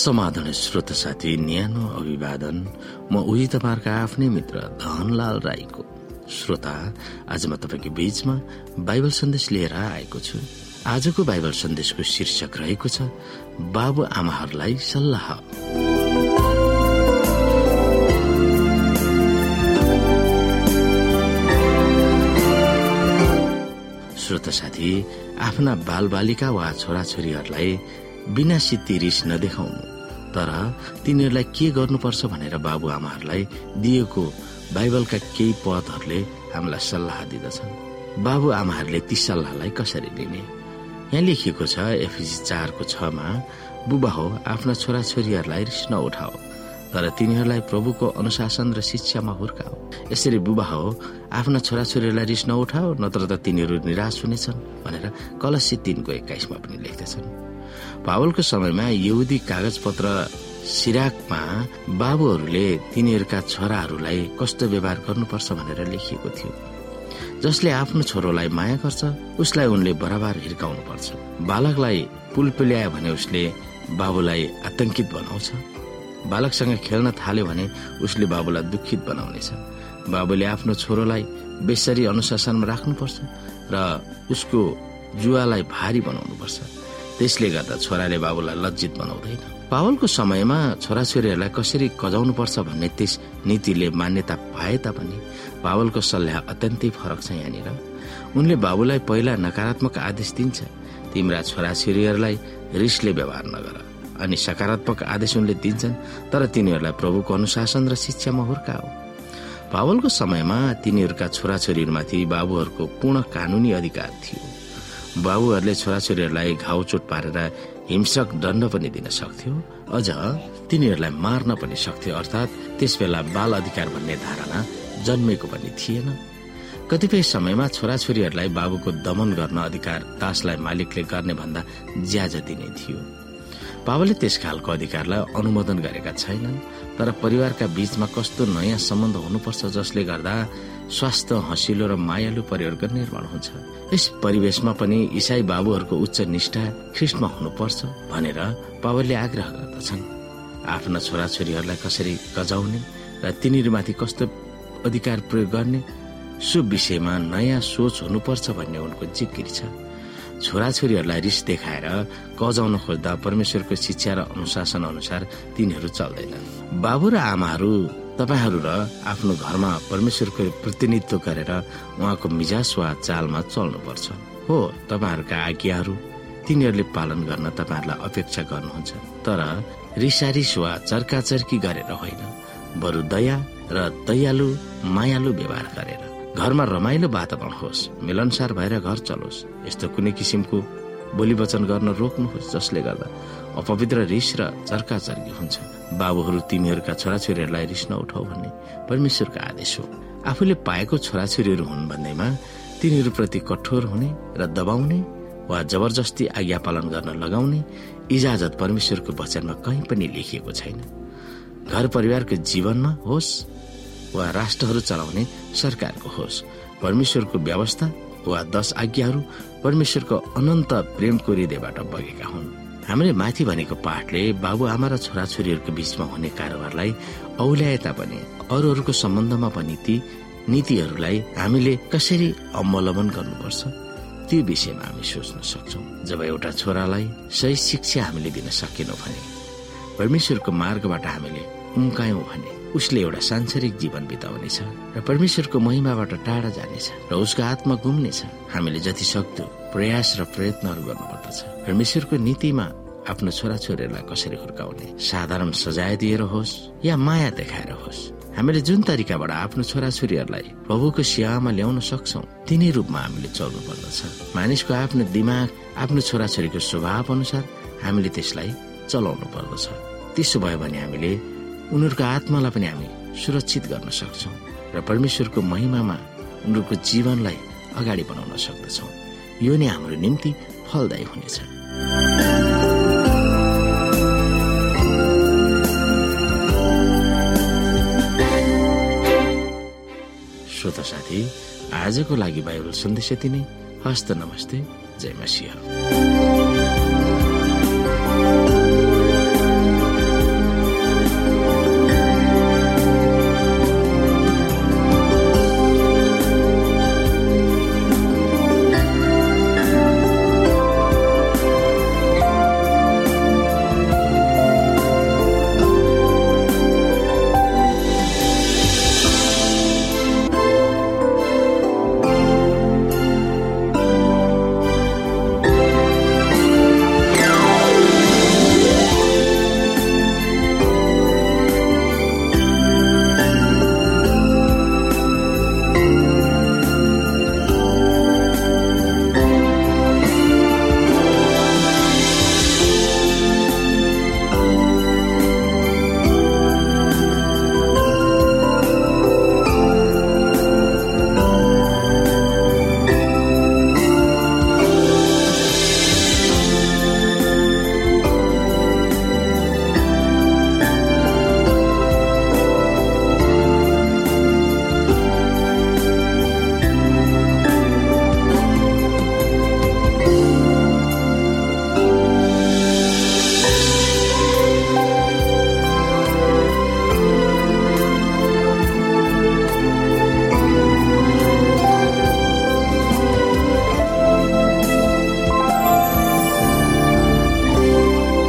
समाधान श्रोत साथी न्यानो अभिवादन। म उही तपाईँहरूका आफ्नै मित्र धनलाल राईको श्रोता। आज म तपाईँको बीचमा बाइबल सन्देश लिएर आएको छु। आजको बाइबल सन्देशको शीर्षक रहेको छ बाबु आमाहरूलाई सल्लाह। श्रोत साथी आफ्ना बालबालिका वा छोराछोरीहरूलाई बिना सित्ती रिस नदेखाउनु। तर तिनीहरूलाई के गर्नुपर्छ भनेर बाबुआमाहरूलाई दिएको बाइबलका केही पदहरूले हामीलाई सल्लाह दिँदछन्। बाबुआमाहरूले ती सल्लाहलाई कसरी लिने यहाँ लेखिएको छ एफिसी चारको छमा बुबा हो आफ्ना छोराछोरीहरूलाई रिस नउठाओ। तर तिनीहरूलाई प्रभुको अनुशासन र शिक्षामा हुर्काओ यसरी बुबा हो आफ्ना छोराछोरीहरूलाई रिस नउठाओ नत्र त तिनीहरू निराश हुनेछन् भनेर कलसी तिनको एक्काइसमा पनि लेख्दछन्। पावलको समयमा यहुदी कागज पत्र सिराकमा बाबुहरूले तिनीहरूका छोराहरूलाई कस्तो व्यवहार गर्नुपर्छ भनेर लेखिएको थियो। जसले आफ्नो छोरोलाई माया गर्छ उसलाई उनले बराबर हिर्काउनु पर्छ बालकलाई पुल पिल्यायो भने उसले बाबुलाई आतंकित बनाउँछ। बालकसँग खेल्न थाल्यो भने उसले बाबुलाई दुखित बनाउनेछ। बाबुले आफ्नो छोरोलाई बेसरी अनुशासनमा राख्नुपर्छ र उसको जुवालाई भारी बनाउनुपर्छ। त्यसले गर्दा छोराले बाबुलाई लज्जित बनाउँदैन। पावलको समयमा छोराछोरीहरूलाई कसरी कजाउनु पर्छ भन्ने त्यस नीतिले मान्यता पाए तापनि बाबुलको सल्लाह अत्यन्तै फरक छ यहाँनिर। उनले बाबुलाई पहिला नकारात्मक आदेश दिन्छ। तिम्रा छोराछोरीहरूलाई रिसले व्यवहार नगर। अनि सकारात्मक आदेश उनले दिन्छन् तर तिनीहरूलाई प्रभुको अनुशासन र शिक्षामा हुर्काओ पावलको समयमा तिनीहरूका छोराछोरीहरूमाथि बाबुहरूको पूर्ण कानूनी अधिकार थियो। बाबुहरूले छोराछोरीहरूलाई घाउ चोट पारेर हिंसक दण्ड पनि दिन सक्थ्यो अझ तिनीहरूलाई मार्न पनि सक्थ्यो अर्थात् त्यस बेला बाल अधिकार भन्ने धारणा जन्मेको पनि थिएन। कतिपय समयमा छोराछोरीहरूलाई बाबुको दमन गर्न अधिकार दासलाई मालिकले गर्ने भन्दा ज्याजा दिने थियो। बाबुले त्यस खालको अधिकारलाई अनुमोदन गरेका छैनन् तर परिवारका बीचमा कस्तो नयाँ सम्बन्ध हुनुपर्छ जसले गर्दा स्वास्थ्य हँसिलो र मायालु परिवर्तन निर्माण हुन्छ। यस परिवेशमा पनि इसाई बाबुहरूको उच्च निष्ठा ख्रिस्टमा हुनुपर्छ भनेर पावलले आग्रह गर्दछन्। आफ्ना छोराछोरीहरूलाई कसरी गजाउने र तिनीहरूमाथि कस्तो अधिकार प्रयोग गर्ने सो विषयमा नयाँ सोच हुनुपर्छ भन्ने उनको जिकिर छ। छोराछोरीहरूलाई रिस देखाएर कजाउन खोज्दा परमेश्वरको शिक्षा र अनुशासन अनुसार तिनीहरू चल्दैनन्। बाबु र आमाहरू तपाईँहरू र आफ्नो घरमा परमेश्वरको प्रतिनिधित्व गरेर उहाँको मिजाज वा चालमा चल्नुपर्छ। हो तपाईँहरूका आज्ञाहरू तिनीहरूले पालन गर्न तपाईँहरूलाई अपेक्षा गर्नुहुन्छ। तर रिसारिस वा चर्काचर्की गरेर होइन बरु दया र दयालु मायालु व्यवहार गरेर। घरमा रमाइलो वातावरण होस् मिलनसार भएर घर चलोस्। यस्तो कुनै किसिमको बोली वचन गर्न रोक्नुहोस् जसले गर्दा अपवित्र रिस र चर्काचर्की हुन्छ। बाबुहरू तिमीहरूका छोराछोरीहरूलाई रिस नउठाउ भन्ने परमेश्वरको आदेश हो। आफूले पाएको छोराछोरीहरू हुन् भन्दैमा तिनीहरूप्रति कठोर हुने र दबाउने वा जबरजस्ती आज्ञा पालन गर्न लगाउने इजाजत परमेश्वरको वचनमा कहीँ पनि लेखिएको छैन। घर परिवारको जीवनमा होस् वा राष्ट्रहरू चलाउने सरकारको होस्। परमेश्वरको व्यवस्था वा दश आज्ञाहरू परमेश्वरको अनन्त प्रेमको हृदयबाट बगेका हुन्। हामीले माथि भनेको पाठले बाबुआमा र छोराछोरीहरूको बीचमा हुने कारोबारलाई औल्याए तापनि अरूहरूको सम्बन्धमा पनि ती नीतिहरूलाई हामीले कसरी अवलम्बन गर्नुपर्छ त्यो विषयमा हामी सोच्न सक्छौ। जब एउटा छोरालाई सही शिक्षा हामीले दिन सकेनौँ भने परमेश्वरको मार्गबाट हामीले उम्कायौँ भने उसले एउटा सांसारिक जीवन बिताउनेछ र परमेश्वरको महिमाबाट टाढा जानेछ र उसको आत्मा गुम्नेछ। हामीले जति सक्दो प्रयास र प्रयत्नहरू गर्नुपर्दछ। परमेश्वरको नीतिमा आफ्नो छोराछोरीहरूलाई कसरी हुर्काउने? साधारण सजाय दिएर होस् या माया देखाएर होस्? हामीले जुन तरिकाबाट आफ्नो छोराछोरीहरूलाई प्रभुको सेवामा ल्याउन सक्छौ तिनै रूपमा हामीले चल्नु पर्दछ मानिसको आफ्नो दिमाग आफ्नो छोराछोरीको स्वभाव अनुसार हामीले त्यसलाई चलाउनु पर्दछ त्यसो भयो भने हामीले उनीहरूको आत्मालाई पनि हामी सुरक्षित गर्न सक्छौँ र परमेश्वरको महिमामा उनीहरूको जीवनलाई अगाडि बढाउन सक्दछौँ। यो नै हाम्रो निम्ति फलदायी हुनेछ। श्रोता साथी आजको लागि बाइबल सन्देश यति नै। हस्त नमस्ते। जय मसिंह।